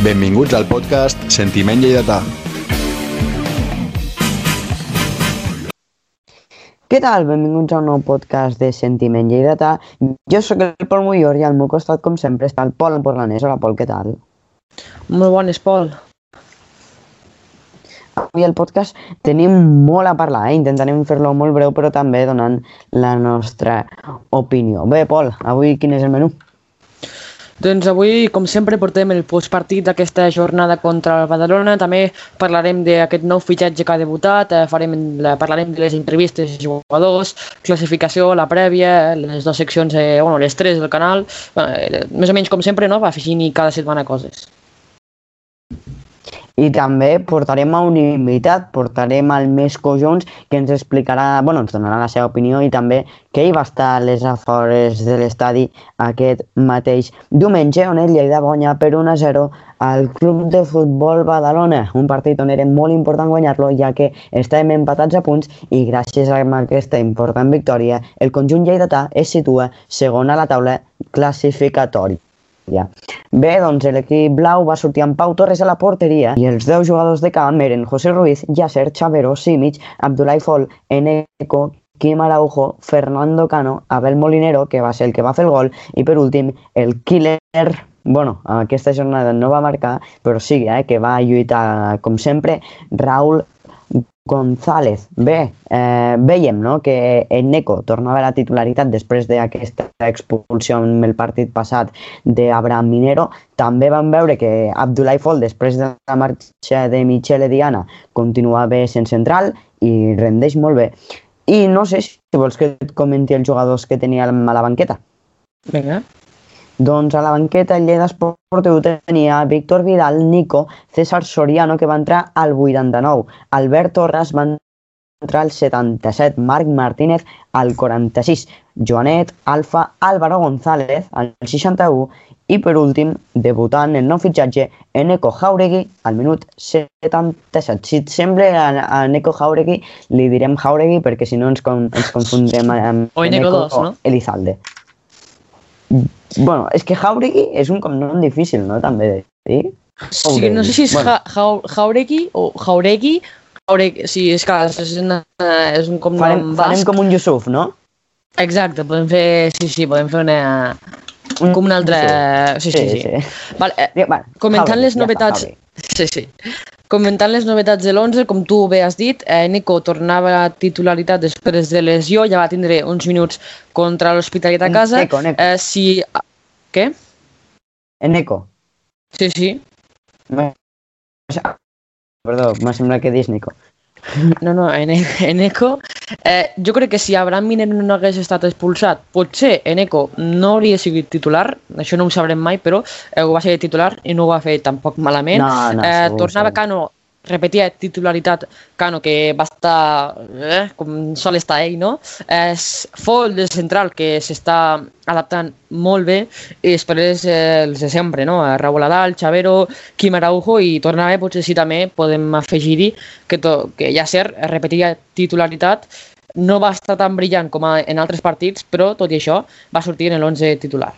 Benvinguts al podcast Sentiment Lleidatà. Què tal? Benvinguts a un nou podcast de Sentiment Lleidatà. Jo sóc el Pol Mollor i al meu costat, com sempre, està el Pol Emporlanès. Hola, Pol, què tal? Molt bones, Pol. Avui al podcast tenim molt a parlar, eh? intentarem fer-lo molt breu, però també donant la nostra opinió. Bé, Pol, avui quin és el menú? Doncs avui, com sempre, portem el postpartit d'aquesta jornada contra el Badalona. També parlarem d'aquest nou fitxatge que ha debutat, eh, farem, la, parlarem de les entrevistes de jugadors, classificació, la prèvia, les dues seccions, eh, bueno, les tres del canal, eh, més o menys com sempre, no? va afegint cada setmana coses. I també portarem a un invitat, portarem al Més Cojons, que ens explicarà, bueno, ens donarà la seva opinió i també que ell va estar a les afores de l'estadi aquest mateix diumenge, on el Lleida guanya per 1 a 0 al Club de Futbol Badalona, un partit on era molt important guanyar-lo, ja que estàvem empatats a punts i gràcies a aquesta important victòria, el conjunt lleidatà es situa segon a la taula classificatòria. Ja. Bé, doncs l'equip blau va sortir amb Pau Torres a la porteria i els 10 jugadors de camp eren José Ruiz, Yasser, Chavero, Simic, Abdulai Fol, Eneco, Quim Araujo, Fernando Cano, Abel Molinero, que va ser el que va fer el gol, i per últim el killer bueno, aquesta jornada no va marcar, però sí eh, que va lluitar, com sempre, Raúl González. Bé, eh, veiem no, que en Neco tornava a la titularitat després d'aquesta expulsió en el partit passat d'Abraham Minero. També vam veure que Abdullah Fol, després de la marxa de Michele Diana, continua bé sent central i rendeix molt bé. I no sé si vols que et comenti els jugadors que tenia a la banqueta. Vinga. Doncs a la banqueta el Lleida Esportiu tenia Víctor Vidal, Nico, César Soriano, que va entrar al 89, Albert Torres va entrar al 77, Marc Martínez al 46, Joanet, Alfa, Álvaro González al 61 i per últim, debutant el nou fitxatge, Eneco Jauregui al minut 77. Si et sembla a, a Eneco Jauregui, li direm Jauregui perquè si no ens, con, ens confondrem amb o Eneco 2, no? Elizalde. Bueno, és que Jauregui és un cognom difícil, no? També de dir. Sí, no sé si és bueno. ja, Jauregui o Jauregui. Jauregui, sí, és que és, una, és un cognom farem, basc. Farem com un Yusuf, no? Exacte, podem fer, sí, sí, podem fer una, un, com un altre... Sí, sí, sí. sí. sí. Vale, eh, vale, comentant Jauregui, les novetats... Ja està, sí, sí. Comentant les novetats de l'11, com tu bé has dit, eh, Nico tornava a titularitat després de lesió, ja va tindre uns minuts contra l'Hospitalet a casa. Neco, Neco. Eh, si... Què? En Nico. Sí, sí. Perdó, m'ha semblat que dis Nico. No, no, en, en Eco, eh, jo crec que si Abraham Miner no hagués estat expulsat, potser en Eco no hauria sigut titular, això no ho sabrem mai, però eh, ho va ser titular i no ho va fer tampoc malament. No, no, eh, segur, tornava segur. Cano repetia titularitat Cano, que va estar eh, com sol estar ell, no? És Fol de central, que s'està adaptant molt bé, i després eh, els de sempre, no? Raúl Adal, Chavero, Quim Araujo, i tornava, potser sí també podem afegir-hi que, to, que ja ser repetia titularitat, no va estar tan brillant com en altres partits, però tot i això va sortir en l'11 titular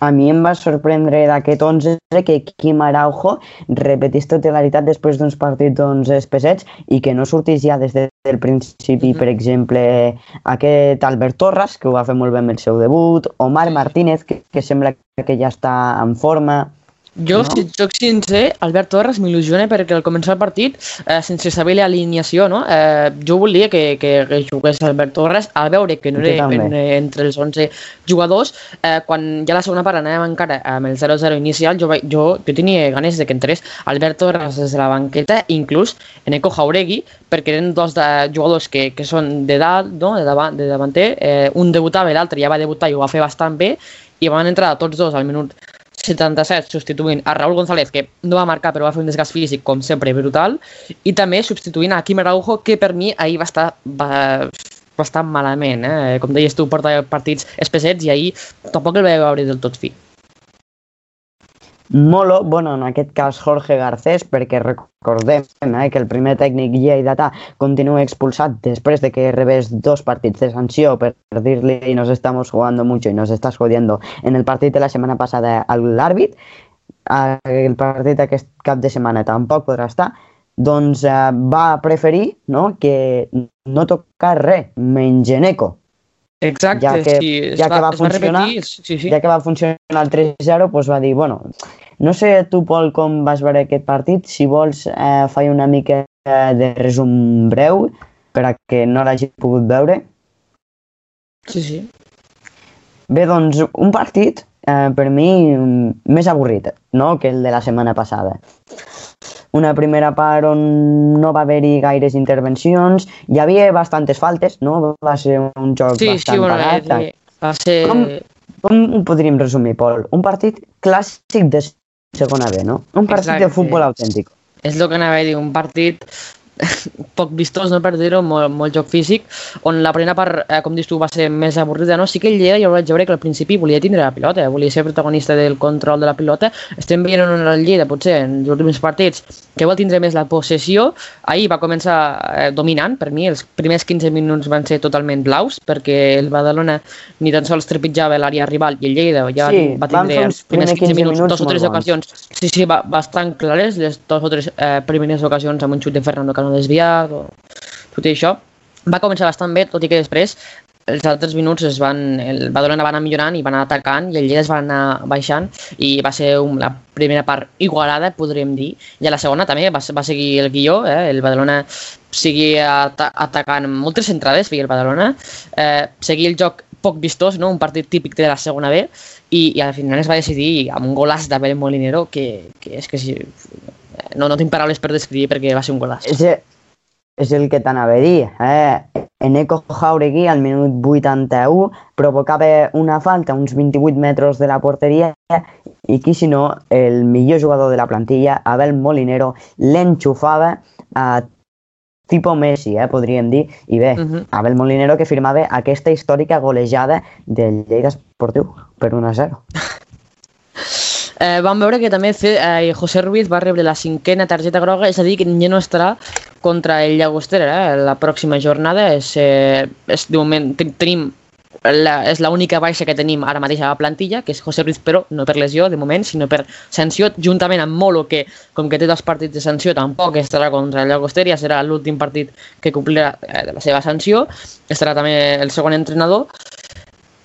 a mi em va sorprendre d'aquest 11 que Quim Araujo repetís titularitat després d'uns partits doncs, espesets i que no sortís ja des del principi, per exemple, aquest Albert Torres, que ho va fer molt bé amb el seu debut, Omar Martínez, que, que sembla que ja està en forma, jo, No? si et soc sincer, Albert Torres m'il·lusiona perquè al començar el partit, eh, sense saber l'alineació, no? eh, jo volia que, que, que jugués Albert Torres, al veure que no era en, entre els 11 jugadors, eh, quan ja la segona part anàvem encara amb el 0-0 inicial, jo, jo, jo tenia ganes de que entrés Albert Torres des de la banqueta, inclús Eneco Jauregui, perquè eren dos de jugadors que, que són de dalt, no? de, davant, de davanter, eh, un debutava i l'altre ja va debutar i ho va fer bastant bé, i van entrar tots dos al minut 77 substituint a Raúl González, que no va marcar però va fer un desgast físic, com sempre, brutal, i també substituint a Quim Araujo, que per mi ahir va estar va, bastant malament. Eh? Com deies tu, porta partits espessets i ahir tampoc el vaig veure del tot fi. Molo, bueno, en aquest cas Jorge Garcés, perquè recordem eh, que el primer tècnic lleidatà continua expulsat després de que rebés dos partits de sanció per dir-li nos estamos jugando mucho y nos estás jodiendo en el partit de la setmana passada al l'àrbit. el partit aquest cap de setmana tampoc podrà estar, doncs eh, va preferir no, que no tocar res, menys Eneco. Exacte, Ja que- sí, ja que va es va funcionar, repetir, sí, sí. Ja que va funcionar el 3-0, doncs va dir, bueno, no sé tu, Pol, com vas veure aquest partit, si vols eh, faig una mica eh, de resum breu per a que no l'hagi pogut veure. sí, sí. Bé, doncs, un partit, eh, per mi, mm, més avorrit, no?, que el de la setmana passada. Una primera part on no va haver-hi gaires intervencions, hi havia bastantes faltes, no? Va ser un joc Sí, bastant sí, bueno, parat. eh, va ser... Com- Com ho podríem resumir, Pol? Un partit clàssic de segona B, no? Un partit de Exacte. futbol autèntic. És el que anava a dir, un partit poc vistós, no per dir-ho, molt, molt joc físic, on la primera part, eh, com dius tu, va ser més avorrida, no? Sí que el Lleida jo vaig veure que al principi volia tindre la pilota, eh? volia ser protagonista del control de la pilota. Estem veient en el Lleida, potser, en els últims partits, que vol tindre més la possessió. Ahir va començar eh, dominant, per mi, els primers 15 minuts van ser totalment blaus, perquè el Badalona ni tan sols trepitjava l'àrea rival i el Lleida ja Sí, va tindre els primers primers 15 minuts, 15 dos o tres bons. ocasions Sí, sí, ba bastant clares, les dues o tres eh, primeres ocasions amb un xut de Fernando Cano desviat o tot això. Va començar bastant bé, tot i que després els altres minuts es van, el Badalona va anar millorant i va anar atacant i el Lleida es va anar baixant i va ser un, la primera part igualada, podríem dir, i a la segona també va, va seguir el guió, eh? el Badalona seguia ata atacant moltes entrades, feia el Badalona, eh, seguia el joc poc vistós, no? un partit típic de la segona B, i, i al final es va decidir amb un golaç d'Abel Molinero que, que és que si, no, no tinc paraules per descriure perquè va ser un golaç. És, és el que t'anava a dir. Eh? Eneco Jauregui al minut 81 provocava una falta a uns 28 metres de la porteria i qui si no, el millor jugador de la plantilla, Abel Molinero, l'enxufava a tipo Messi, eh, podríem dir. I bé, Mhm. Abel Molinero que firmava aquesta històrica golejada del Lleida Esportiu per 1 a 0. Eh, vam veure que també fe- eh, José Ruiz va rebre la cinquena targeta groga, és a dir, que ja no estarà contra el Llagostera eh? la pròxima jornada. És, eh, és de moment ten tenim la, és l'única baixa que tenim ara mateix a la plantilla, que és José Ruiz, però no per lesió de moment, sinó per sanció, juntament amb Molo, que com que té dos partits de sanció tampoc estarà contra el Llagostera, serà l'últim partit que complirà eh, de la seva sanció, estarà també el segon entrenador,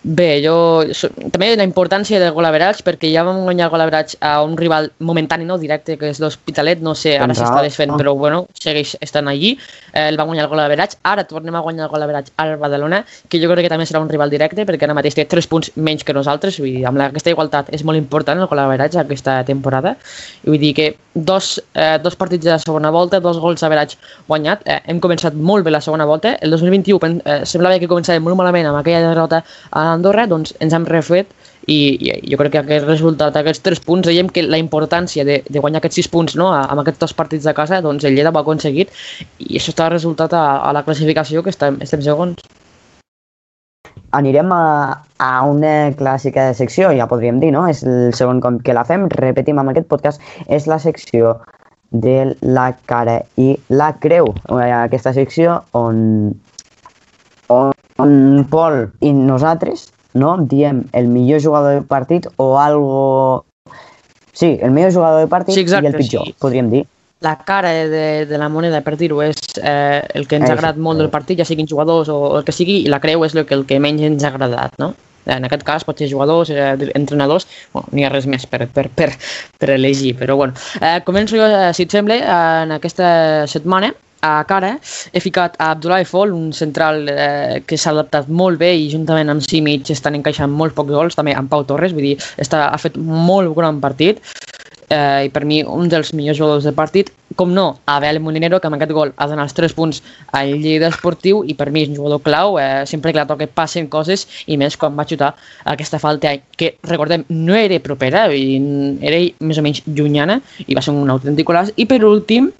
Bé, jo... També la importància del gol average, perquè ja vam guanyar el gol average a un rival momentani, no directe, que és l'Hospitalet, no sé ara si Contra està el- desfent, no. però bueno, segueix estant allí. Eh, el va guanyar el gol average, ara tornem a guanyar el gol average al Badalona, que jo crec que també serà un rival directe, perquè ara mateix té 3 punts menys que nosaltres, vull dir, amb aquesta igualtat és molt important el gol average aquesta temporada, i vull dir que dos, eh, dos partits de la segona volta, dos gols average guanyat, eh, hem començat molt bé la segona volta, el 2021 pen- eh, semblava que començàvem molt malament amb aquella derrota a Andorra, doncs ens hem refet i, i jo crec que aquest resultat, aquests tres punts, veiem que la importància de, de guanyar aquests sis punts no, amb aquests dos partits de casa, doncs el Lleida ha aconseguit i això està resultat a, a la classificació que estem, estem segons. Anirem a, a una clàssica secció, ja podríem dir, no? És el segon cop que la fem, repetim amb aquest podcast, és la secció de la cara i la creu. Eh, Aquesta secció on, on, on Pol i nosaltres no diem el millor jugador del partit o algo... Sí, el millor jugador del partit Sí, exacte, i el pitjor, sí. podríem dir. La cara de, de la moneda, per dir-ho, és eh, el que ens ha agradat molt del partit, ja siguin jugadors o, o el que sigui, i la creu és el que, el que menys ens ha agradat, no? En aquest cas pot ser jugadors, eh, entrenadors, bueno, n'hi ha res més per, per, per, per elegir, però bueno. Eh, començo jo, eh, si et sembla, en aquesta setmana, a cara he ficat a Abdoulaye Fall, un central eh, que s'ha adaptat molt bé i juntament amb Simic estan encaixant molt pocs gols, també amb Pau Torres, vull dir, està, ha fet molt gran partit eh, i per mi un dels millors jugadors del partit, com no, Abel Molinero, que amb aquest gol ha donat els 3 punts al Lleida Esportiu i per mi és un jugador clau, eh, sempre que la toca passen coses i més quan va xutar aquesta falta que, recordem, no era propera era més o menys llunyana i va ser un autèntic golaç. I per últim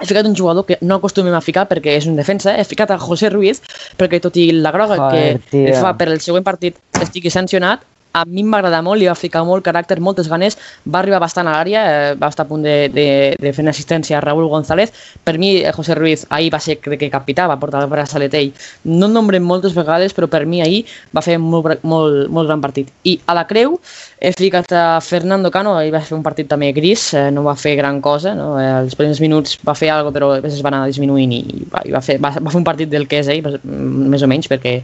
he ficat un jugador que no acostumem a ficar perquè és un defensa, he ficat a José Ruiz perquè tot i la groga Joder, que tio. fa per el següent partit estigui sancionat, a mi m'agrada molt, li va ficar molt caràcter, moltes ganes, va arribar bastant a l'àrea, eh, va estar a punt de, de, de fer una assistència a Raúl González. Per mi, eh, José Ruiz ahir va ser, crec que capità, va portar el braçalet ell. No nombrem moltes vegades, però per mi ahir va fer molt, molt, molt gran partit. I a la creu he ficat a Fernando Cano, ahir va fer un partit també gris, eh, no va fer gran cosa, no? Eh, els primers minuts va fer alguna cosa, però després es va anar disminuint i va, i va, fer, va, va fer un partit del que és ell, més o menys, perquè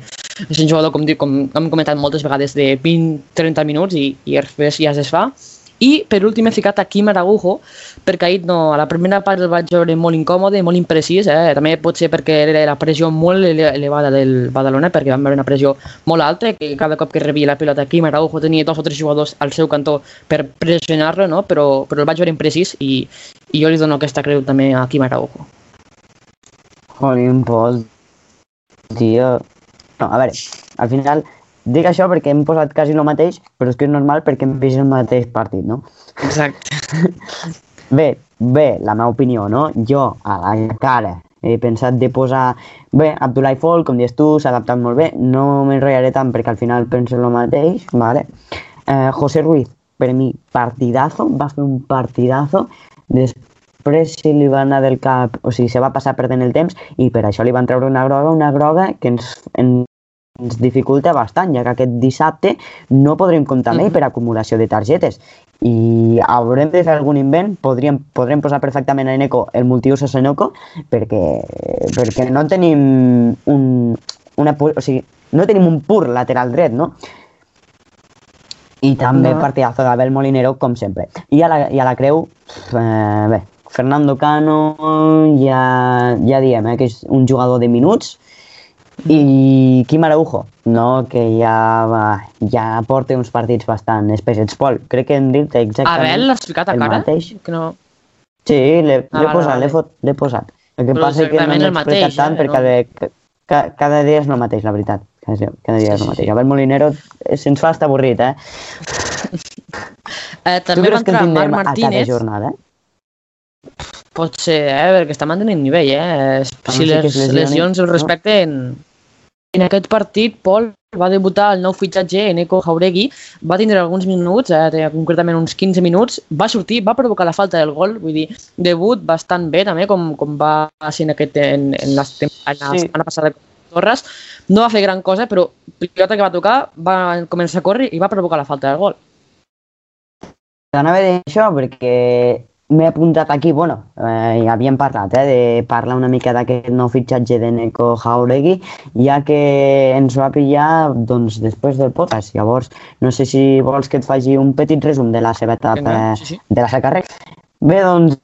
és un jugador, com, dic, com hem comentat moltes vegades, de 20-30 minuts i, i després ja es fa. I per últim he ficat a Quim Aragujo, perquè ahir no, a la primera part el vaig veure molt incòmode, molt imprecís, eh? també pot ser perquè era la pressió molt elevada del Badalona, perquè vam veure una pressió molt alta, que cada cop que rebia la pilota Quim Aragujo tenia dos o tres jugadors al seu cantó per pressionar-lo, no? però, però el vaig veure imprecís i, i jo li dono aquesta creu també a Quim Aragujo. Jolín, Pol, tio, no, a veure, al final dic això perquè hem posat quasi el mateix, però és que és normal perquè hem vist el mateix partit, no? Exacte. Bé, bé, la meva opinió, no? Jo, a la cara, he pensat de posar... Bé, Abdullah Fall, com dius tu, s'ha adaptat molt bé, no m'enrotllaré tant perquè al final penso el mateix, vale? Eh, José Ruiz, per mi, partidazo, va fer un partidazo, després se li va anar del cap, o sigui, se va passar perdent el temps i per això li van treure una groga, una groga que ens, ens ens dificulta bastant, ja que aquest dissabte no podrem comptar amb ell per acumulació de targetes i haurem de fer algun invent, podríem, podrem posar perfectament a Eneco el multiús a Senoco perquè, perquè no tenim un, una, o sigui, no tenim un pur lateral dret, no? I també no. partidazo d'Abel Molinero, com sempre. I a la, i a la creu, eh, bé, Fernando Cano, ja, ja diem, eh, que és un jugador de minuts, i Quim Araujo, no? que ja, va, ja porta uns partits bastant espessets. Pol, crec que hem dit exactament Abel, l'has ficat a cara? Mateix. Que no... Sí, l'he ah, posat, l'he posat. El que Però passa és que no l'he explicat tant eh? perquè no? cada, cada dia és el mateix, la veritat. Cada, dia és el mateix. Abel Molinero se'ns fa estar avorrit, eh? eh també el tindrem Marc Martínez? a cada jornada? Pot ser, eh? perquè està mantenint nivell, eh? Si no sé les lesions el respecten... No? En aquest partit, Pol va debutar el nou fitxatge Eneco Jauregui, va tindre alguns minuts, eh, concretament uns 15 minuts, va sortir, va provocar la falta del gol, vull dir, debut bastant bé també, com, com va ser en, aquest, en, en, la, en la sí. setmana passada Torres. No va fer gran cosa, però pilota que va tocar va començar a córrer i va provocar la falta del gol. Anava a dir això perquè m'he apuntat aquí, bueno, eh, ja havíem parlat, eh, de parlar una mica d'aquest nou fitxatge de Neko Jauregui, ja que ens va pillar doncs, després del podcast. Llavors, no sé si vols que et faci un petit resum de la seva etapa, sí, sí. de la seva carrera. Bé, doncs,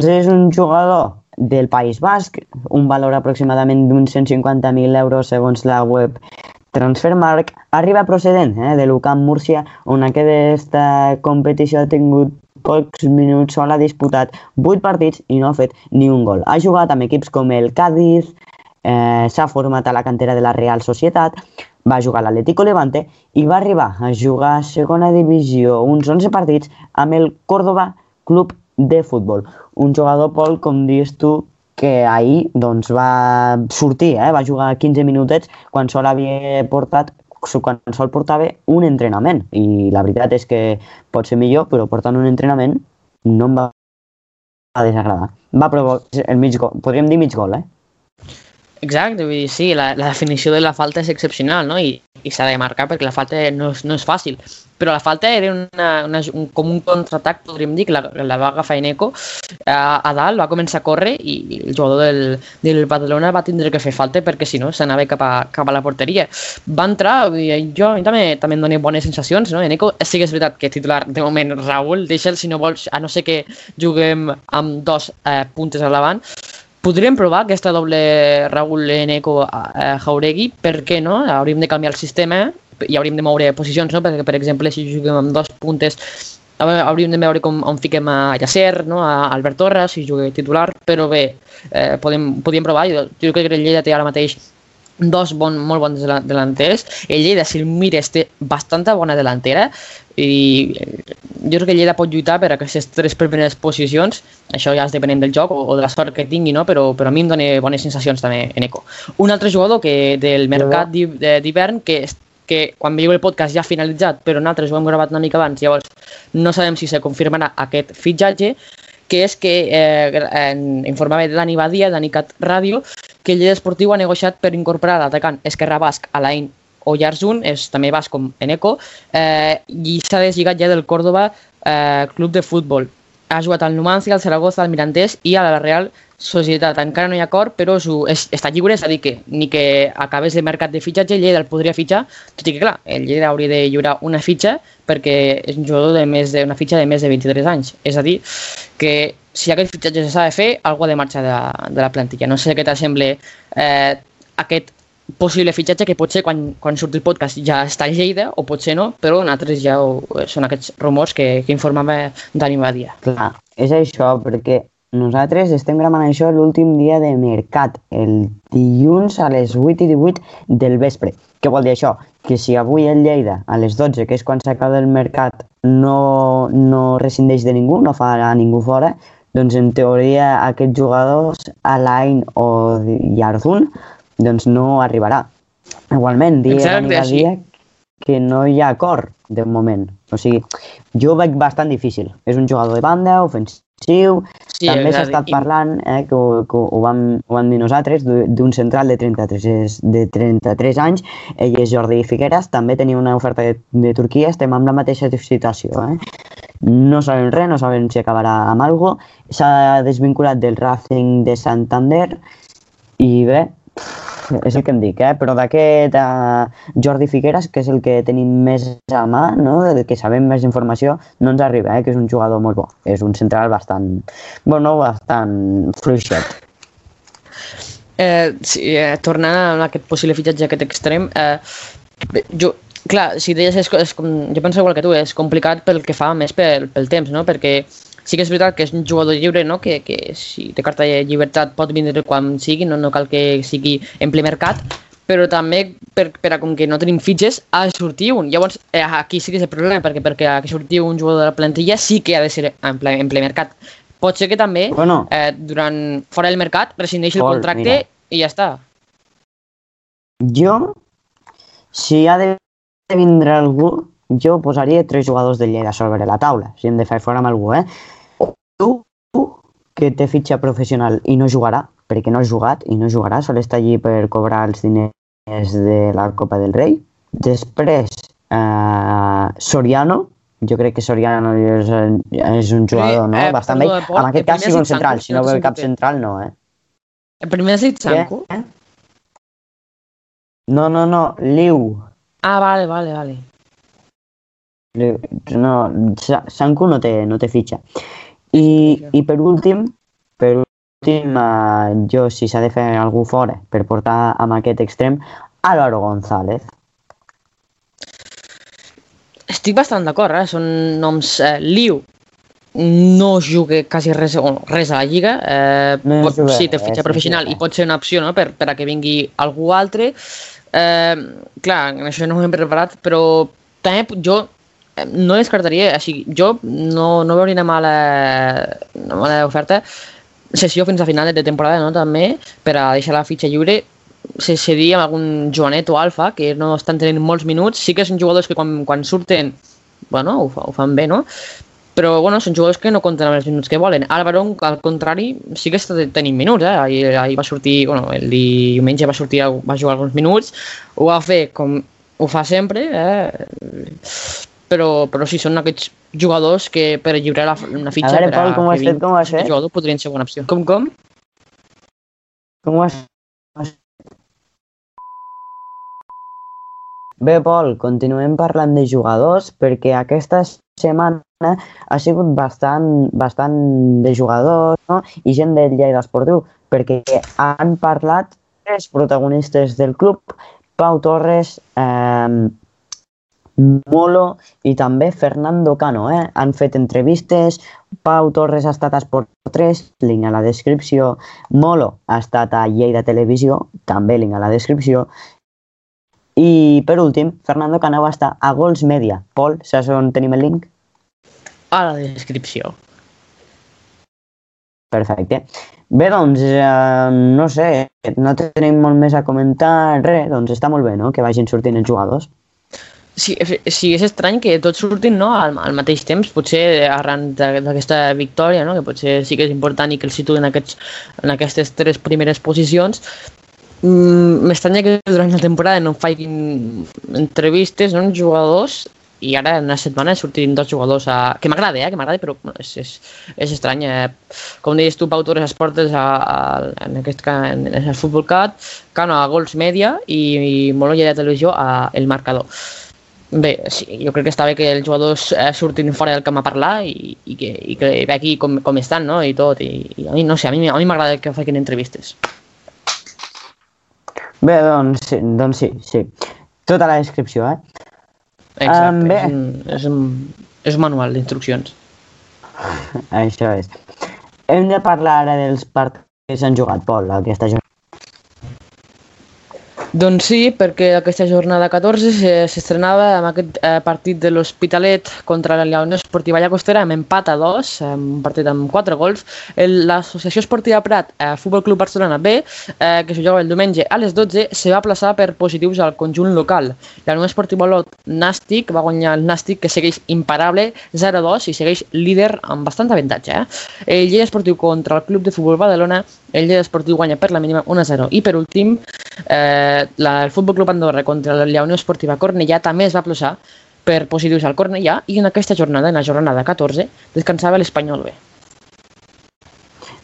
és un jugador del País Basc, un valor aproximadament d'uns 150.000 euros segons la web Transfermarkt, arriba procedent eh, de l'UCAM Múrcia, on aquesta competició ha tingut pocs minuts, sol ha disputat 8 partits i no ha fet ni un gol. Ha jugat amb equips com el Cádiz, eh, s'ha format a la cantera de la Real Societat, va jugar a l'Atlético Levante i va arribar a jugar a segona divisió uns 11 partits amb el Córdoba Club de Futbol. Un jugador, Pol, com dius tu, que ahir doncs, va sortir, eh? va jugar 15 minutets quan sol havia portat quan sol portava un entrenament i la veritat és que pot ser millor, però portant un entrenament no em va desagradar. Va provocar el mig gol, podríem dir mig gol, eh? Exacte, vull dir, sí, la, la definició de la falta és excepcional, no? I, i s'ha de marcar perquè la falta no és, no és fàcil. Però la falta era una, una, un, com un contraatac, podríem dir, que la, la va agafar Eneco a, a dalt, va començar a córrer i el jugador del, del Badalona va tindre que fer falta perquè si no s'anava cap, a, cap a la porteria. Va entrar, i jo a mi també, també em dona bones sensacions, no? Eneco sí que és veritat que titular de moment Raúl, deixa'l si no vols, a no ser que juguem amb dos eh, puntes a davant, Podríem provar aquesta doble Raúl Eneco a Jauregui, per què no? Hauríem de canviar el sistema i hauríem de moure posicions, no? Perquè, per exemple, si juguem amb dos puntes hauríem de veure com on fiquem a Llacer, no? a Albert Torres, si juga titular, però bé, eh, podem, podíem provar. Jo, jo crec que el Lleida té ara mateix dos bon, molt bons delanters. El Lleida, si el mires, té bastanta bona delantera i jo crec que Lleida pot lluitar per aquestes tres primeres posicions. Això ja és depenent del joc o, o de la sort que tingui, no? però, però a mi em dona bones sensacions també en Eco. Un altre jugador que del mercat d'hivern que, que quan veieu el podcast ja ha finalitzat, però nosaltres ho hem gravat una mica abans, llavors no sabem si se confirmarà aquest fitxatge, que és que eh, en, informava Dani Badia, Dani Cat Ràdio, que el Lleida Esportiu ha negociat per incorporar l'atacant Esquerra Basc a l'Ain Oyarzun, és també basc com Eneco, eh, i s'ha deslligat ja del Córdoba eh, Club de Futbol. Ha jugat al Numancia, al Zaragoza, al Mirandés i a la Real. Encara no hi ha acord, però és, està lliure, és a dir que ni que acabés el mercat de fitxatge, el Lleida el podria fitxar, tot i que clar, el Lleida hauria de lliurar una fitxa perquè és un jugador de més de, una fitxa de més de 23 anys. És a dir, que si aquest fitxatge s'ha de fer, algú ha de marxar de, de la plantilla. No sé què t'assembla eh, aquest possible fitxatge que potser quan, quan surti el podcast ja està a Lleida o potser no, però nosaltres ja ho, són aquests rumors que, que informava Dani Badia. Clar, és això, perquè nosaltres estem gravant això l'últim dia de mercat, el dilluns a les 8 i 18 del vespre. Què vol dir això? Que si avui el Lleida a les 12, que és quan s'acaba el mercat, no, no rescindeix de ningú, no fa a ningú fora, doncs en teoria aquests jugadors, Alain o Yarzun, doncs no arribarà. Igualment, dia Exacte, a dia que no hi ha acord de moment. O sigui, jo ho veig bastant difícil. És un jugador de banda, ofensiu, sí, també s'ha estat parlant, eh, que, ho, que ho, vam, ho vam dir nosaltres, d'un central de 33, de 33 anys, ell és Jordi Figueres, també tenia una oferta de, de Turquia, estem amb la mateixa situació. Eh? No sabem res, no sabem si acabarà amb alguna cosa. S'ha desvinculat del Racing de Santander i bé, és el que em dic, eh? però d'aquest uh, Jordi Figueres, que és el que tenim més a mà, no? del que sabem més informació, no ens arriba, eh? que és un jugador molt bo. És un central bastant, bueno, bastant fluixet. Eh, sí, eh, tornant a aquest possible fitxatge, aquest extrem, eh, jo, clar, si deies, és, és, jo penso igual que tu, és complicat pel que fa més pel, pel temps, no? perquè sí que és veritat que és un jugador lliure, no? que, que si té carta de llibertat pot vindre quan sigui, no, no cal que sigui en ple mercat, però també per, per a com que no tenim fitxes ha de sortir un. Llavors, eh, aquí sí que és el problema, perquè perquè ha de sortir un jugador de la plantilla sí que ha de ser en ple, en ple mercat. Pot ser que també, bueno, eh, durant, fora del mercat, rescindeixi el contracte mira. i ja està. Jo, si ha de vindre algú, jo posaria tres jugadors de Lleida sobre la taula, si hem de fer fora amb algú, eh? tu que té fitxa professional i no jugarà, perquè no ha jugat i no jugarà, sol estar allí per cobrar els diners de la Copa del Rei. Després, eh, Soriano, jo crec que Soriano és, és un jugador no? eh, bastant bé. En aquest cas sí un central, si no ve cap central no, eh? El primer has dit Sanko? Eh? No, no, no, Liu. Ah, vale, vale, vale. No, Sanko no té, no té fitxa. I, i per últim, per últim, eh, jo si s'ha de fer algú fora per portar amb aquest extrem, Álvaro González. Estic bastant d'acord, eh? són noms... Eh, Liu no juga quasi res, o res a la Lliga, eh, no pot, sí, té fitxa professional i pot ser una opció no? per, per a que vingui algú altre. Eh, clar, això no ho hem preparat, però també jo no descartaria, així, jo no, no veuria una mala, una mala oferta sessió fins a final de temporada, no? també, per a deixar la fitxa lliure se cedir amb algun Joanet o Alfa, que no estan tenint molts minuts, sí que són jugadors que quan, quan surten, bueno, ho, fa, ho fan bé, no? Però, bueno, són jugadors que no compten amb els minuts que volen. Álvaro, al contrari, sí que està tenint minuts, eh? Ahir, ahir va sortir, bueno, el diumenge va sortir, va jugar alguns minuts, ho va fer com ho fa sempre, eh? Però, però sí, són aquests jugadors que per lliurar la, una fitxa a veure, Pol, com ho has fet, com ho has fet? jugador podrien ser bona opció. Com, com? Com ho has Bé, Pol, continuem parlant de jugadors perquè aquesta setmana ha sigut bastant, bastant de jugadors no? i gent del Lleida Esportiu perquè han parlat tres protagonistes del club, Pau Torres, eh, Molo i també Fernando Cano. Eh? Han fet entrevistes, Pau Torres ha estat a Esport 3, link a la descripció, Molo ha estat a Lleida Televisió, també link a la descripció, i per últim, Fernando Cano va estar a Gols Media. Pol, saps on tenim el link? A la descripció. Perfecte. Bé, doncs, eh, no sé, no tenim molt més a comentar, res, doncs està molt bé, no?, que vagin sortint els jugadors. Sí, sí, és estrany que tots surtin no, al, al mateix temps, potser arran d'aquesta victòria, no, que potser sí que és important i que els situen en, aquests, en aquestes tres primeres posicions, mm, m'estranya que durant la temporada no facin entrevistes no, jugadors i ara en una setmana sortin dos jugadors a... que m'agrada, eh? que m'agrada, però és, és, és estrany. Eh? Com deies tu, Pau Torres Esportes a, a, en aquest cas, en el Futbol Cat, Cano a Gols Media i, i Mololla de Televisió a El Marcador. Bé, sí, jo crec que està bé que els jugadors eh, surtin fora del camp a parlar i, i, que, i que ve aquí com, com estan, no? I tot. I, i a mi, no sé, a mi a mi m'agrada que facin entrevistes. Bé, doncs, doncs sí, sí. Tota la descripció, eh? Exacte, um, bé. És, un, és, un, és un manual d'instruccions. Això és. Hem de parlar ara dels partits que s'han jugat, Pol, aquesta jornada. Doncs sí, perquè aquesta jornada 14 s'estrenava amb aquest eh, partit de l'Hospitalet contra la Unió Esportiva Llagostera amb empat a dos, un partit amb quatre gols. L'Associació Esportiva Prat, eh, Futbol Club Barcelona B, eh, que se jugava el diumenge a les 12, se va plaçar per positius al conjunt local. La Unió Esportiva Olot Nàstic va guanyar el Nàstic, que segueix imparable 0-2 i segueix líder amb bastant avantatge. Eh? El Lleida Esportiu contra el Club de Futbol Badalona el Lleida Esportiu guanya per la mínima 1-0. I per últim, eh, la, el Futbol Club Andorra contra la Unió Esportiva Cornellà també es va plaçar per positius al Cornellà i en aquesta jornada, en la jornada 14, descansava l'Espanyol B.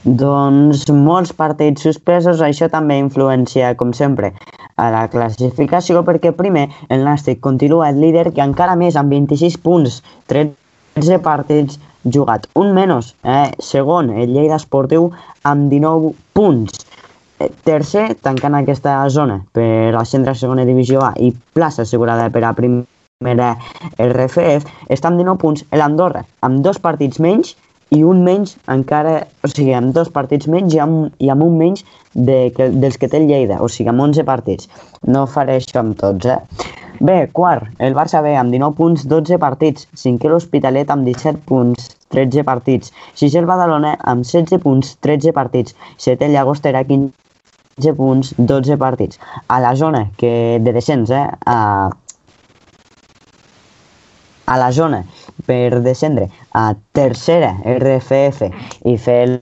Doncs molts partits suspesos, això també influencia, com sempre, a la classificació, perquè primer el Nàstic continua el líder que encara més amb 26 punts, 13 partits jugat, un menys. Eh? Segon, el Lleida Esportiu amb 19 punts. Tercer, tancant aquesta zona per ascendre a segona divisió A i plaça assegurada per a primera RFF, està amb 19 punts l'Andorra, amb dos partits menys i un menys encara, o sigui, amb dos partits menys i amb, i amb un menys de, que, dels que té el Lleida, o sigui, amb 11 partits. No faré això amb tots, eh? Bé, quart, el Barça B amb 19 punts, 12 partits. Cinquè l'Hospitalet amb 17 punts, 13 partits. Sisè el Badalona amb 16 punts, 13 partits. Setè el Llagostera, 15 punts, 12 partits. A la zona que de descens, eh? A, a la zona per descendre a tercera RFF i fer el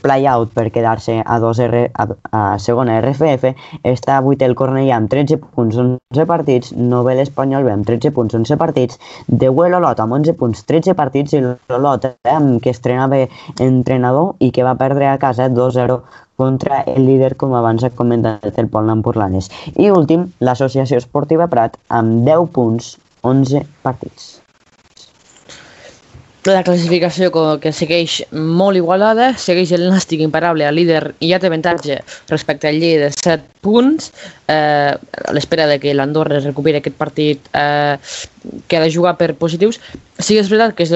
play-out per quedar-se a, dos R, a, a segona RFF, està 8 el Cornellà amb 13 punts, 11 partits, Nové l'Espanyol amb 13 punts, 11 partits, de l'Olot amb 11 punts, 13 partits, i l'Olot eh, que estrenava entrenador i que va perdre a casa 2-0 contra el líder, com abans ha comentat el Pol Nampurlanes. I últim, l'Associació Esportiva Prat amb 10 punts, 11 partits la classificació que segueix molt igualada, segueix el Nàstic imparable al líder i ja té avantatge respecte al Lleida de 7 punts, eh, a l'espera de que l'Andorra recuperi aquest partit eh, que ha de jugar per positius. Sí que és veritat que és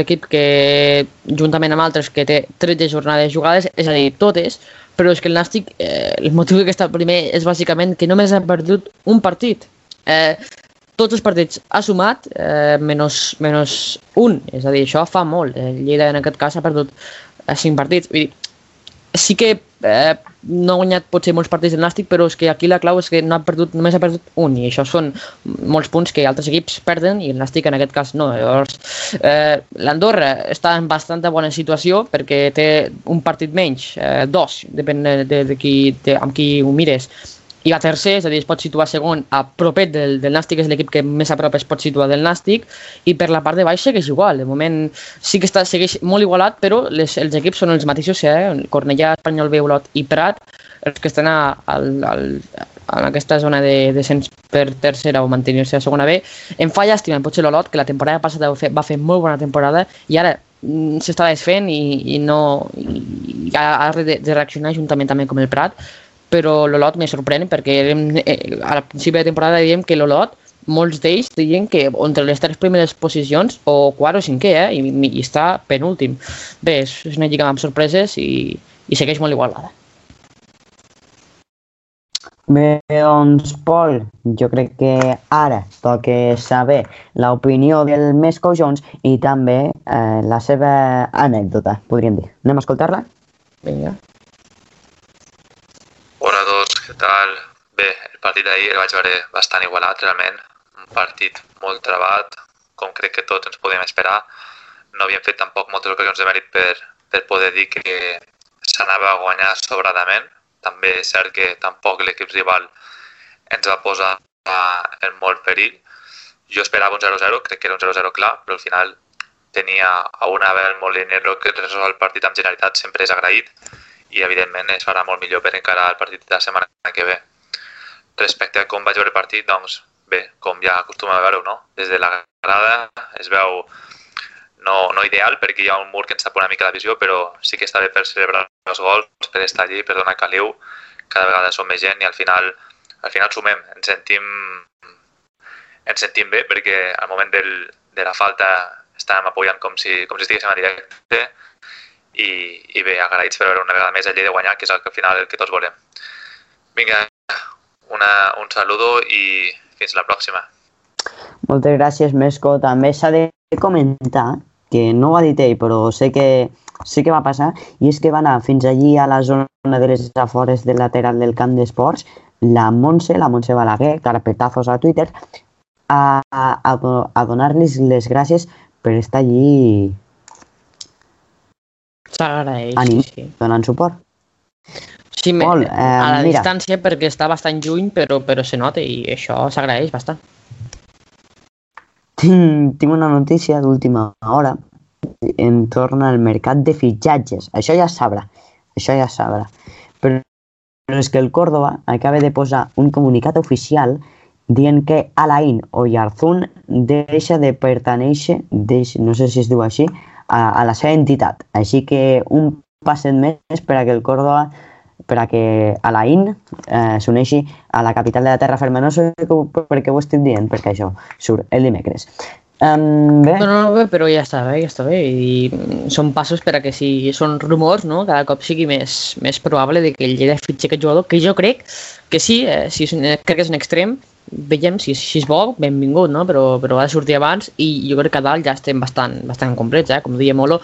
l'equip que, juntament amb altres, que té 13 jornades jugades, és a dir, totes, però és que el Nàstic, eh, el motiu que està primer és bàsicament que només ha perdut un partit. Eh, tots els partits ha sumat eh, menys, menys un, és a dir, això fa molt. El Lleida en aquest cas ha perdut eh, cinc partits. Vull dir, sí que eh, no ha guanyat potser molts partits del Nàstic, però és que aquí la clau és que no ha perdut, només ha perdut un, i això són molts punts que altres equips perden i el Nàstic en aquest cas no. Llavors, eh, l'Andorra està en bastanta bona situació perquè té un partit menys, eh, dos, depèn de, de, de qui, de, amb qui ho mires, i va tercer, és a dir, es pot situar segon a propet del, del Nàstic, és l'equip que més a prop es pot situar del Nàstic, i per la part de baix segueix igual, de moment sí que està, segueix molt igualat, però les, els equips són els mateixos, eh? Cornellà, Espanyol, Beulot i Prat, els que estan a, al, al, en aquesta zona de descens per tercera o mantenir-se a segona B. Em fa llàstima, potser l'Olot, que la temporada passada va fer, va fer molt bona temporada i ara mm, s'està desfent i, i no i ha, ha de, de reaccionar juntament també com el Prat però l'Olot me sorprèn perquè eh, al principi de temporada diem que l'Olot molts d'ells deien que entre les tres primeres posicions o quart o cinquè, eh? I, i està penúltim. Bé, és, és una lliga amb sorpreses i, i segueix molt igualada. Bé, doncs, Pol, jo crec que ara toca saber l'opinió del Mesco Jones i també eh, la seva anècdota, podríem dir. Anem a escoltar-la? Vinga. Tal? Bé, el partit d'ahir el vaig veure bastant igualat, realment. partit molt trebat, com crec que tots ens podíem esperar. No havíem fet tampoc moltes ocasions de mèrit per, per poder dir que s'anava a guanyar sobradament. També és cert que tampoc l'equip rival ens va posar en molt perill. Jo esperava un 0-0, crec que era un 0-0 clar, però al final tenia a un Abel Molinero que resol el partit amb generalitat sempre és agraït i evidentment es farà molt millor per encarar el partit de la setmana que ve. Respecte a com vaig veure el partit, doncs bé, com ja acostumem a veure no? Des de la grada es veu no, no ideal perquè hi ha un mur que ens tapa una mica la visió, però sí que està bé per celebrar els gols, per estar allí, per donar caliu. Cada vegada som més gent i al final, al final sumem, ens sentim, ens sentim bé perquè al moment del, de la falta estàvem apoyant com si, com si estiguéssim a directe i, i bé, agraïts per veure una vegada més el llei de guanyar, que és el que al final el que tots volem. Vinga, una, un saludo i fins la pròxima. Moltes gràcies, Mesco. També s'ha de comentar, que no ho ha dit ell, però sé que, sé que va passar, i és que va anar fins allí a la zona de les afores del lateral del camp d'esports, la Montse, la Montse Balaguer, carpetazos a Twitter, a, a, a donar-les les gràcies per estar allí S'agraeix, ànim, sí, donant suport. Sí, Pol, eh, a la mira. distància perquè està bastant lluny, però, però se nota i això s'agraeix bastant. Tinc, tinc una notícia d'última hora en torn al mercat de fitxatges. Això ja sabrà, això ja sabrà. Però, però és que el Córdoba acaba de posar un comunicat oficial dient que Alain Oyarzún deixa de pertanèixer, deix, no sé si es diu així, a, a la seva entitat. Així que un passet més per a que el Córdoba per a que Alain eh, s'uneixi a la capital de la terra ferma. No sé per què ho estic dient, perquè això surt el dimecres. Um, bé, No, no, bé, però ja està bé, ja està bé. I mm, són passos per a que si són rumors, no? cada cop sigui més, més probable de que el Lleida fitxi aquest jugador, que jo crec que sí, eh, si és, un- crec que és un extrem, veiem si, si és bo, benvingut, no? però, però ha de sortir abans i jo crec que a dalt ja estem bastant, bastant complets, eh? com deia Molo,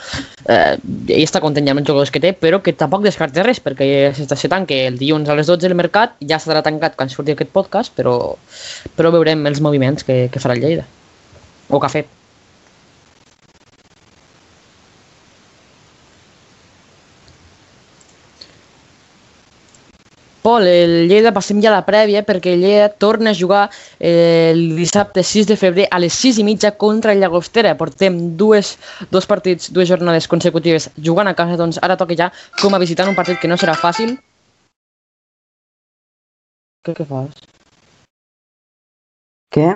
eh, ell està content ja amb els jugadors que té, però que tampoc descarta res, perquè s'està se tanca el dilluns a les 12 el mercat, ja estarà tancat quan surti aquest podcast, però, però veurem els moviments que, que farà el Lleida, o que ha fet. Pol, el Lleida passem ja a la prèvia perquè el Lleida torna a jugar eh, el dissabte 6 de febrer a les 6 i mitja contra el Llagostera. Portem dues, dos partits, dues jornades consecutives jugant a casa, doncs ara toca ja com a visitant un partit que no serà fàcil. Què, què fas? què?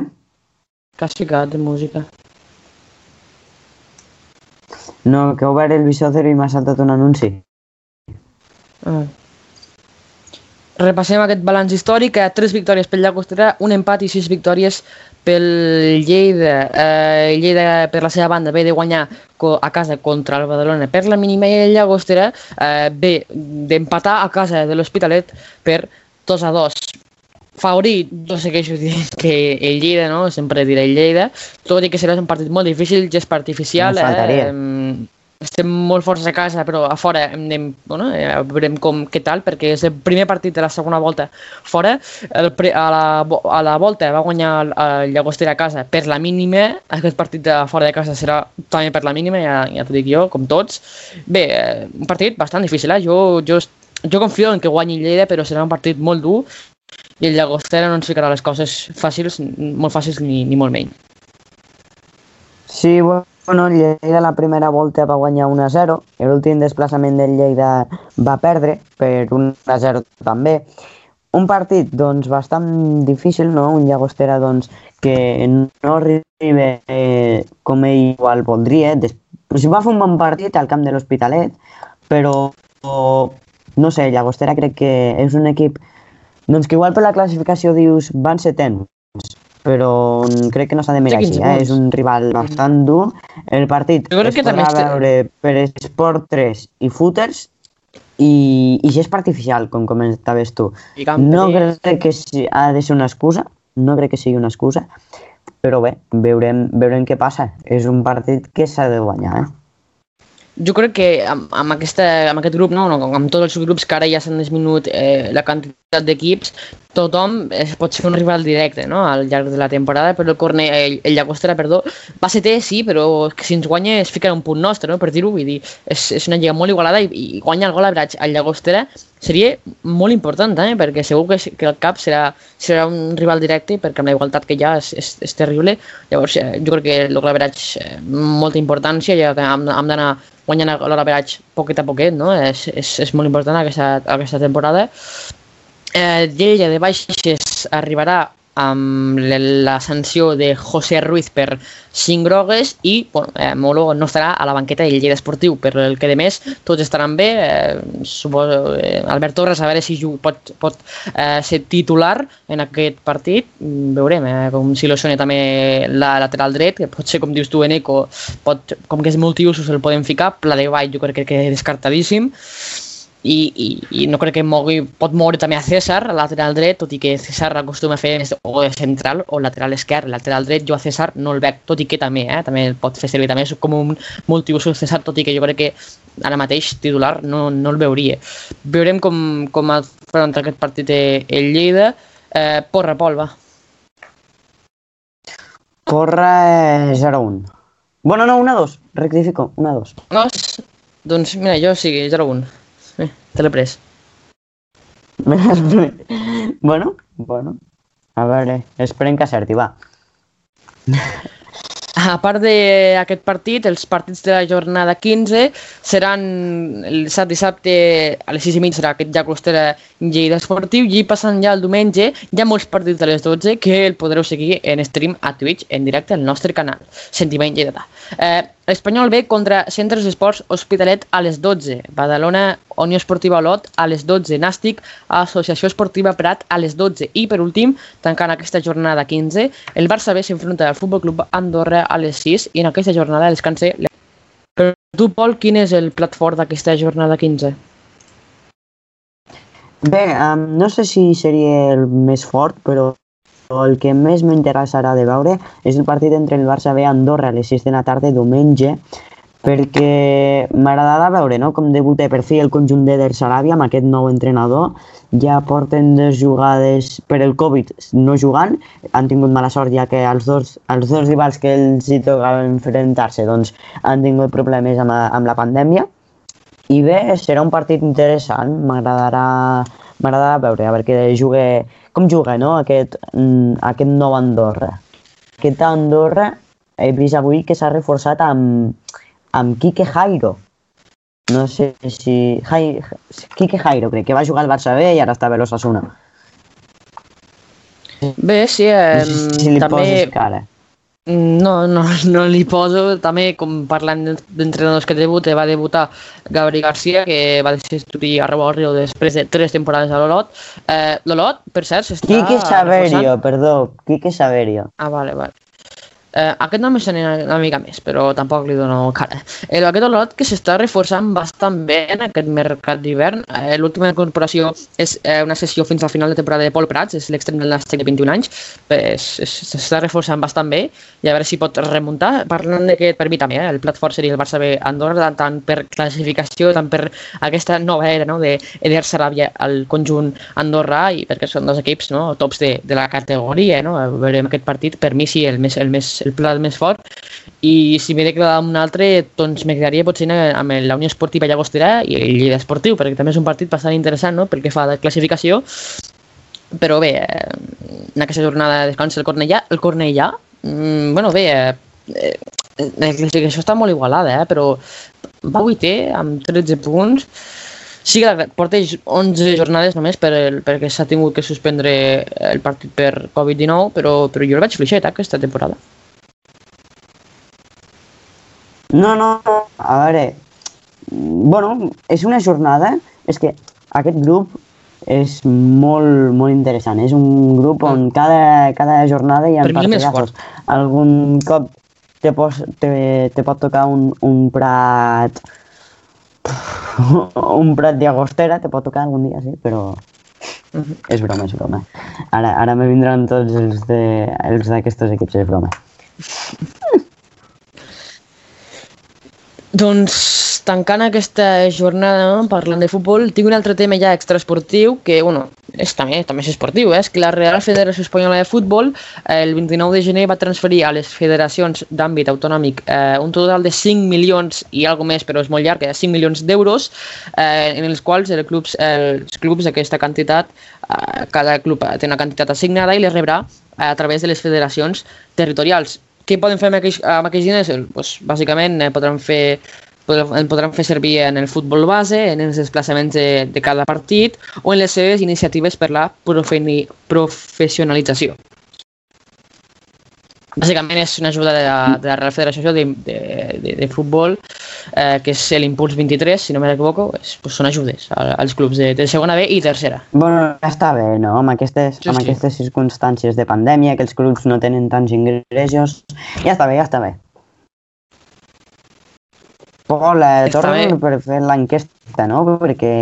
Que has ficat de música? No, que he obert el visor i m'ha saltat un anunci. Ah. Repassem aquest balanç històric, eh, tres victòries pel Llagostera, un empat i sis victòries pel Lleida. Eh, Lleida, per la seva banda, ve de guanyar a casa contra el Badalona per la mínima i el Llagostera eh, ve d'empatar a casa de l'Hospitalet per 2 a 2. Favorit, jo segueixo dient que el Lleida, no? sempre diré el Lleida, tot i que serà un partit molt difícil, gest artificial, faltaria. eh, estem molt forts a casa, però a fora de, bueno, eh, veurem com, què tal, perquè és el primer partit de la segona volta fora. El, pre, a, la, a la volta va guanyar el, el Llagostera a casa per la mínima, aquest partit de fora de casa serà també per la mínima, ja, ja t'ho dic jo, com tots. Bé, eh, un partit bastant difícil, eh? jo, jo, jo confio en que guanyi Lleida, però serà un partit molt dur i el Llagostera no ens ficarà les coses fàcils, molt fàcils ni, ni molt menys. Sí, bueno, el Lleida la primera volta va guanyar 1 a 0, l'últim desplaçament del Lleida va perdre per 1 a 0 també. Un partit, doncs, bastant difícil, no? Un Llagostera, doncs, que no arriba eh, com ell igual voldria. Des... Si va fer un bon partit al camp de l'Hospitalet, però, no sé, Llagostera crec que és un equip doncs que igual per la classificació dius van setens, però crec que no s'ha de mirar així, 15 eh? és un rival bastant dur. El partit Jo crec es que també podrà este- veure per Sport 3 i Footers i, i gest artificial, com comentaves tu. No crec que si- ha de ser una excusa, no crec que sigui una excusa, però bé, veurem, veurem què passa. És un partit que s'ha de guanyar, eh? Jo crec que amb, amb, aquesta, amb aquest grup, no, no, amb tots els grups que ara ja s'han disminuït eh, la quantitat d'equips, tothom es pot ser un rival directe no? al llarg de la temporada, però el, Corne, el, el Llagostera perdó, va ser té, sí, però si ens guanya es fica un punt nostre, no? per dir-ho, vull dir, és, és una lliga molt igualada i, i guanya el gol a Brach al Llagostera seria molt important, eh? perquè segur que, que el cap serà, serà un rival directe perquè amb la igualtat que hi ha és, és, és terrible. Llavors, eh, jo crec que el Brach, eh, molta importància, ja que hem, hem d'anar guanyant veratge poquet a poquet, no? És, és, és molt important aquesta, aquesta temporada. Eh, Lleida de baixes arribarà amb la sanció de José Ruiz per 5 grogues i bueno, eh, Molo no estarà a la banqueta del Lleida Esportiu, però el que de més tots estaran bé, eh, suposo, eh, Albert Torres a veure si pot, pot eh, ser titular en aquest partit, veurem eh, com si lo sona també la lateral dret, que pot ser com dius tu Eco, pot, com que és multiusos el podem ficar, Pla de Vall jo crec que és descartadíssim, i, i, i no crec que mogui, pot moure també a César, a lateral dret, tot i que César acostuma a fer o de central o lateral esquerre. Lateral dret jo a César no el veig, tot i que també, eh, també el pot fer servir també com un multiuso César, tot i que jo crec que ara mateix titular no, no el veuria. Veurem com, com afronta aquest partit el Lleida. Eh, porra, Pol, va. Porra 0-1. Bueno, no, 1-2. Rectifico, 1-2. 2? Doncs mira, jo sí, 0-1. Te l'he pres. bueno, bueno. A veure, esperem que acerti, va. A part d'aquest partit, els partits de la jornada 15 seran el dissabte, a les 6 i mig serà aquest ja Costera Lleida Esportiu i passant ja el diumenge hi ha molts partits a les 12 que el podreu seguir en stream a Twitch en directe al nostre canal, Sentiment Lleida. Eh, L'Espanyol B contra Centres d'Esports Hospitalet a les 12. Badalona, Unió Esportiva Olot a les 12. Nàstic, Associació Esportiva Prat a les 12. I per últim, tancant aquesta jornada 15, el Barça B s'enfronta al Futbol Club Andorra a les 6 i en aquesta jornada descansa... Per tu, Pol, quin és el plat fort d'aquesta jornada 15? Bé, um, no sé si seria el més fort, però el que més m'interessarà de veure és el partit entre el Barça B i Andorra a les 6 de la tarda diumenge perquè m'agradarà veure no? com debuta per fi el conjunt de Der Saràbia amb aquest nou entrenador. Ja porten dues jugades per el Covid no jugant, han tingut mala sort ja que els dos, els dos rivals que els hi tocaven enfrontar-se doncs, han tingut problemes amb, amb la pandèmia. I bé, serà un partit interessant, m'agradarà m'agradarà veure, a veure que jugue com juga no? aquest, mm, aquest nou Andorra. Aquest Andorra he vist avui que s'ha reforçat amb, amb Quique Jairo. No sé si... Jai, Quique Jairo, crec que va jugar al Barça B i ara està a l'Ossassuna. Bé, sí, eh, no sé si li també... poses cara. No, no, no li poso. També, com parlant d'entrenadors que debuta, va debutar Gabri Garcia, que va decidir a Rio després de tres temporades a l'Olot. Eh, L'Olot, per cert, s'està... Quique Saverio, perdó, Quique Saverio. Ah, vale, vale. Eh, aquest nom sona una mica més, però tampoc li dono cara. Eh, aquest Olot que s'està reforçant bastant bé en aquest mercat d'hivern. Eh, L'última incorporació és eh, una sessió fins al final de temporada de Pol Prats, és l'extrem del Nàstic de 21 anys. S'està reforçant bastant bé i a veure si pot remuntar. Parlant d'aquest, per mi també, eh, el plat fort seria el Barça B Andorra, tant per classificació, tant per aquesta nova era no, d'Eder Saràbia al conjunt Andorra i perquè són dos equips no, tops de, de la categoria. No? Veurem aquest partit, per mi sí, el més, el més el plat més fort i si m'he de quedar amb un altre doncs me quedaria potser amb la Unió Esportiva Llagostera i el Lleida Esportiu perquè també és un partit bastant interessant no? pel que fa a la classificació però bé, eh, en aquesta jornada de descans el Cornellà, el Cornellà mm, bueno bé, eh, eh, la classificació està molt igualada, eh, però va 8 amb 13 punts Sí que porta 11 jornades només per el, perquè s'ha tingut que suspendre el partit per Covid-19, però, però jo el vaig fluixet aquesta temporada. No, no, a veure, bueno, és una jornada, és que aquest grup és molt, molt interessant. És un grup on cada, cada jornada hi ha partidassos. Algun cop te, pos, te, te pot tocar un, un prat un prat d'agostera, te pot tocar algun dia, sí, però és broma, és broma. Ara, ara me vindran tots els d'aquests equips, és broma. Doncs tancant aquesta jornada parlant de futbol, tinc un altre tema ja extraesportiu que, bueno, és, també, també és esportiu, eh? és que la Real Federació Espanyola de Futbol eh, el 29 de gener va transferir a les federacions d'àmbit autonòmic eh, un total de 5 milions i algo més, però és molt llarg, eh? 5 milions d'euros, eh, en els quals els clubs, els clubs aquesta quantitat, eh, cada club té una quantitat assignada i les rebrà a través de les federacions territorials. Què poden fer amb aquells, amb aquells diners? Pues, bàsicament eh, podran fer el podran fer servir en el futbol base, en els desplaçaments de, de cada partit o en les seves iniciatives per la professionalització. Bàsicament és una ajuda de la, de la Real Federació de, de, de, de Futbol, eh, que és l'Impuls 23, si no m'equivoco, pues són ajudes als clubs de, de segona B i tercera. Bueno, ja està bé, no? Amb aquestes, sí, amb sí. aquestes circumstàncies de pandèmia, que els clubs no tenen tants ingressos, ja està bé, ja està bé. Pol, eh, torna per fer l'enquesta, no? Perquè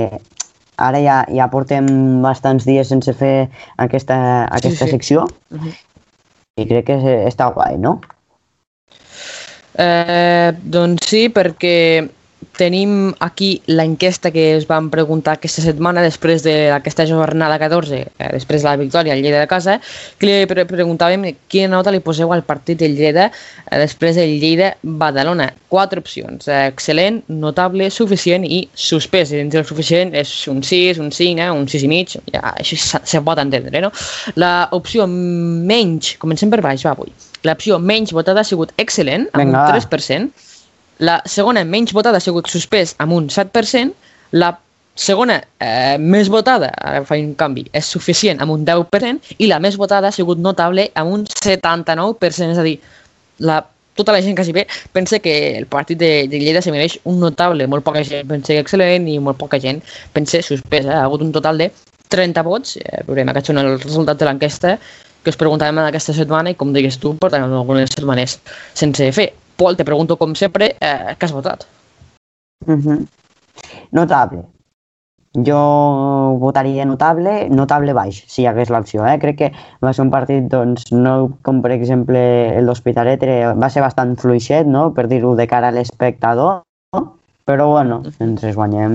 ara ja, ja portem bastants dies sense fer aquesta, aquesta sí, sí. secció uh -huh. I crec que està guai, no? Eh, doncs sí, perquè tenim aquí l'enquesta que es van preguntar aquesta setmana després d'aquesta jornada 14, eh, després de la victòria al Lleida de casa, que li pre preguntàvem quina nota li poseu al partit del Lleida eh, després del Lleida-Badalona. Quatre opcions, eh, excel·lent, notable, suficient i suspès. I dins el suficient és un 6, un 5, eh, un 6 i mig, ja, això se pot entendre, no? L'opció menys, comencem per baix, va, avui. L'opció menys votada ha sigut excel·lent, amb Venga. un 3%, la segona menys votada ha sigut suspès amb un 7%. La segona eh, més votada, ara faig un canvi, és suficient amb un 10% i la més votada ha sigut notable amb un 79%. És a dir, la, tota la gent quasi bé pensa que el partit de, de Lleida se mereix un notable. Molt poca gent pensa excel·lent i molt poca gent pensa suspès. Eh? Ha hagut un total de 30 vots. Eh, veurem, aquests són els resultats de l'enquesta que us preguntàvem en aquesta setmana i com digues tu, portem algunes setmanes sense fer. Pol, te pregunto com sempre, eh, què has votat? Uh -huh. Notable. Jo votaria notable, notable baix, si hi hagués l'opció. Eh? Crec que va ser un partit, doncs, no com per exemple el d'Hospitalet, va ser bastant fluixet, no? per dir-ho de cara a l'espectador, però bueno, ens guanyem,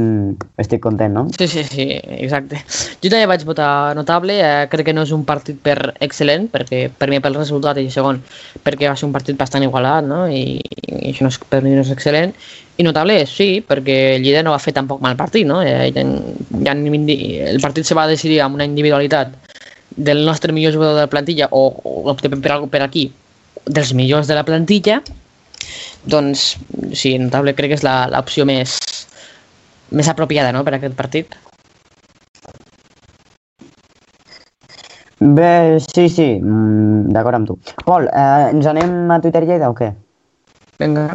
estic content, no? Sí, sí, sí, exacte. Jo també vaig votar notable, eh, crec que no és un partit per excel·lent, perquè per mi pel resultat i segon, perquè va ser un partit bastant igualat, no? I, i això no és, per mi no és excel·lent. I notable, sí, perquè el Lleida no va fer tampoc mal partit, no? Eh, ja, ja, el partit se va decidir amb una individualitat del nostre millor jugador de la plantilla o, o per, per aquí, dels millors de la plantilla, doncs sí, notable crec que és l'opció més, més apropiada no, per a aquest partit. Bé, sí, sí, mm, d'acord amb tu. Pol, eh, ens anem a Twitter Lleida o què? Vinga.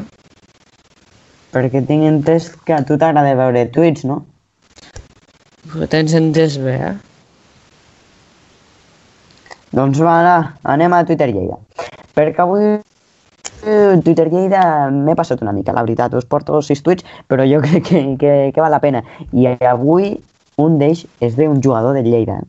Perquè tinc entès que a tu t'agrada veure tuits, no? Ho tens entès bé, eh? Doncs va, anem a Twitter Lleida. Perquè avui Twitter Lleida m'he passat una mica, la veritat. Us porto sis tuits, però jo crec que, que, que val la pena. I avui un d'ells és d'un jugador de Lleida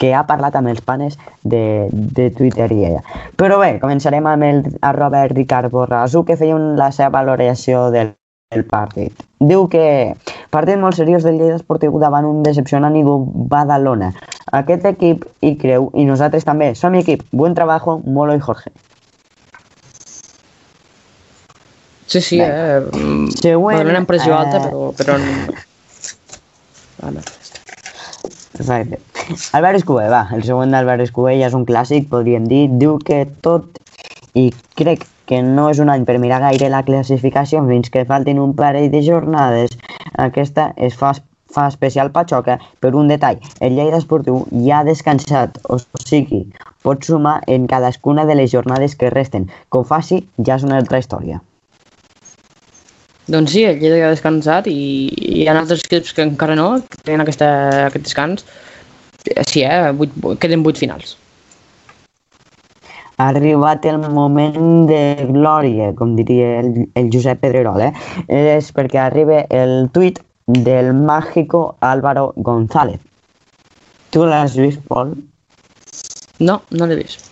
que ha parlat amb els panes de, de Twitter Lleida. Però bé, començarem amb el arroba Ricard Borrasu, que feia un, la seva valoració del, del partit. Diu que partit molt seriós del Lleida Esportiu davant un decepcionant i Badalona. Aquest equip hi creu i nosaltres també. Som equip. Buen trabajo, Molo i Jorge. Sí, sí, eh? Següent, Badalona en pressió eh... alta, però... però... Vale. Perfecte. Albert Escobé, va, el següent d'Albert Escobé ja és un clàssic, podríem dir. Diu que tot, i crec que no és un any per mirar gaire la classificació fins que faltin un parell de jornades. Aquesta es fa, fa especial Patxoca per un detall. El Lleida Esportiu ja ha descansat, o sigui, pot sumar en cadascuna de les jornades que resten. Com faci, ja és una altra història. Doncs sí, el Lleida ja ha descansat i, i hi ha altres equips que encara no, que tenen aquesta, aquest descans. Sí, eh? 8, queden vuit finals. Ha arribat el moment de glòria, com diria el, el Josep Pedrerol, eh? És perquè arriba el tuit del màgico Álvaro González. Tu l'has vist, Pol? No, no l'he vist.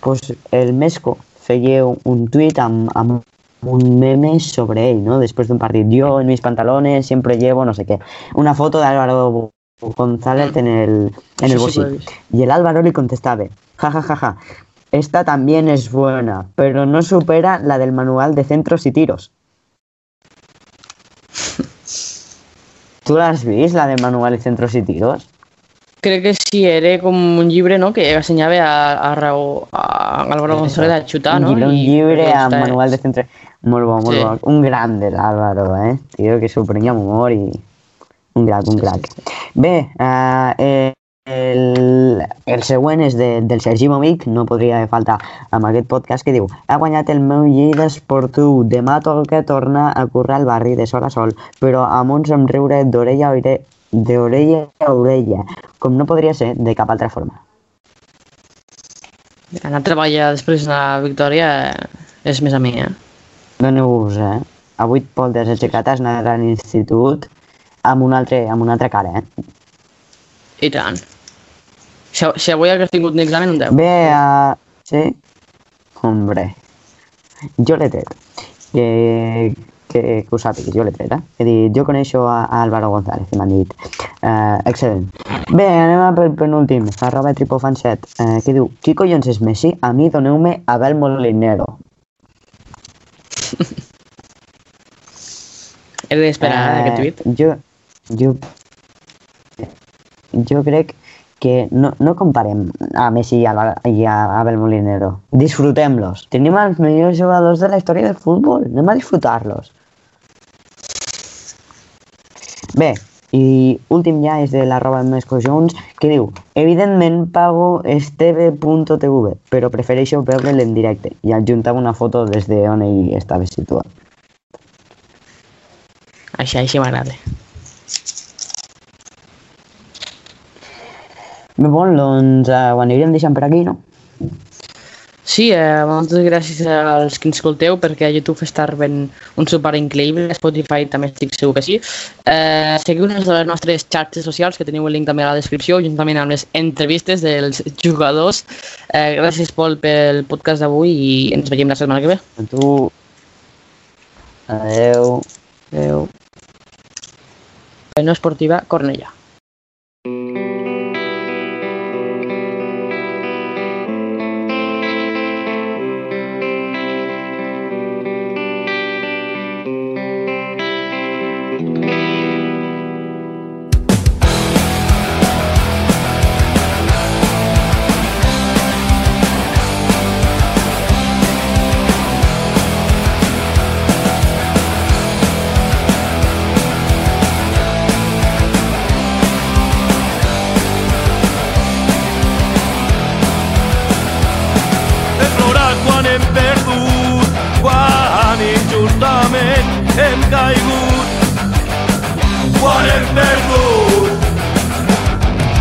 Pues el Mesco feia un tuit amb, amb un meme sobre él, ¿no? Después de un partido. Yo en mis pantalones siempre llevo no sé qué. Una foto de Álvaro González en el, en Sí, el sí, visto. y el Álvaro le contestaba, ja, ja, ja, ja. Esta también es buena, pero no supera la del manual de centros y tiros. ¿Tú la has visto, la del manual de centros y tiros? Crec que sí, era com un llibre no? que ensenyava a, a, Raúl, a Álvaro González a xutar, no? Un llibre, un llibre amb manual de centre... Molt bo, molt Sí. bo. Un grande, l'Àlvaro, eh? Tio, que s'ho prenia amb humor i... Un crac, un crac. Bé, eh, el, el següent és de, del Sergi Momic, no podria faltar amb aquest podcast que diu ha guanyat el meu Lleida esportiu, demà toca tornar a currar al barri de sol a sol, però amb un somriure d'orella a orella, d'orella a orella, com no podria ser de cap altra forma. Anar a treballar després d'una victòria eh, és més a mi, eh? Doneu-vos, eh? A 8 voltes aixecat has anat a l'institut amb una altra, amb una altra cara, eh? I tant. Si, si avui hagués tingut un examen, un 10. Bé, uh, sí? Hombre, jo l'he tret. Que, que, que ho sàpiguis, jo l'he tret, eh? He dit, jo coneixo a, a Álvaro González, que m'han dit. Uh, excel·lent. Bé, anem a pel penúltim, arroba tripofan7, uh, que diu, qui collons és Messi? A mi doneu-me Abel Molinero. He d'esperar eh, aquest tuit. Jo, jo, jo crec que no, no comparem a Messi i a, i a Abel Molinero. Disfrutem-los. Tenim els millors jugadors de la història del futbol. Anem a disfrutar-los. Bé, i últim ja és de l'arroba Mesco Jones, que diu Evidentment pago esteve.tv, però prefereixo veure'l en directe i adjuntava una foto des de on ell estava situat. Així, així m'agrada. Bé, bon, doncs eh, ho anirem deixant per aquí, no? Sí, eh, moltes gràcies als que ens escolteu perquè a YouTube està rebent un suport increïble, a Spotify també estic segur que sí. Eh, seguiu-nos a les nostres xarxes socials, que teniu el link també a la descripció, juntament amb les entrevistes dels jugadors. Eh, gràcies, Pol, pel podcast d'avui i ens veiem la setmana que ve. A tu... Adeu. Adéu. No esportiva, Cornellà. Caigut. Quan hem perdut,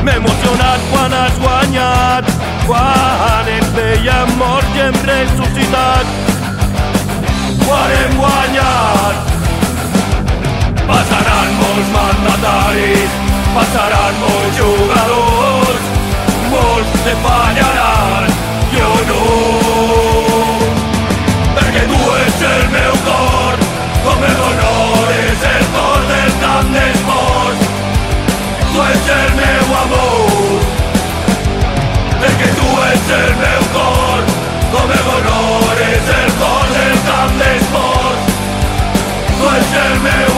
m'he emocionat quan has guanyat, quan ens veiem morts i hem ressuscitat. Quan hem guanyat, passaran molts mandataris, passaran molts jugadors, molts te fallaran, jo no. Perquè tu ets el meu tu ets el meu cor, el honor és el cor el meu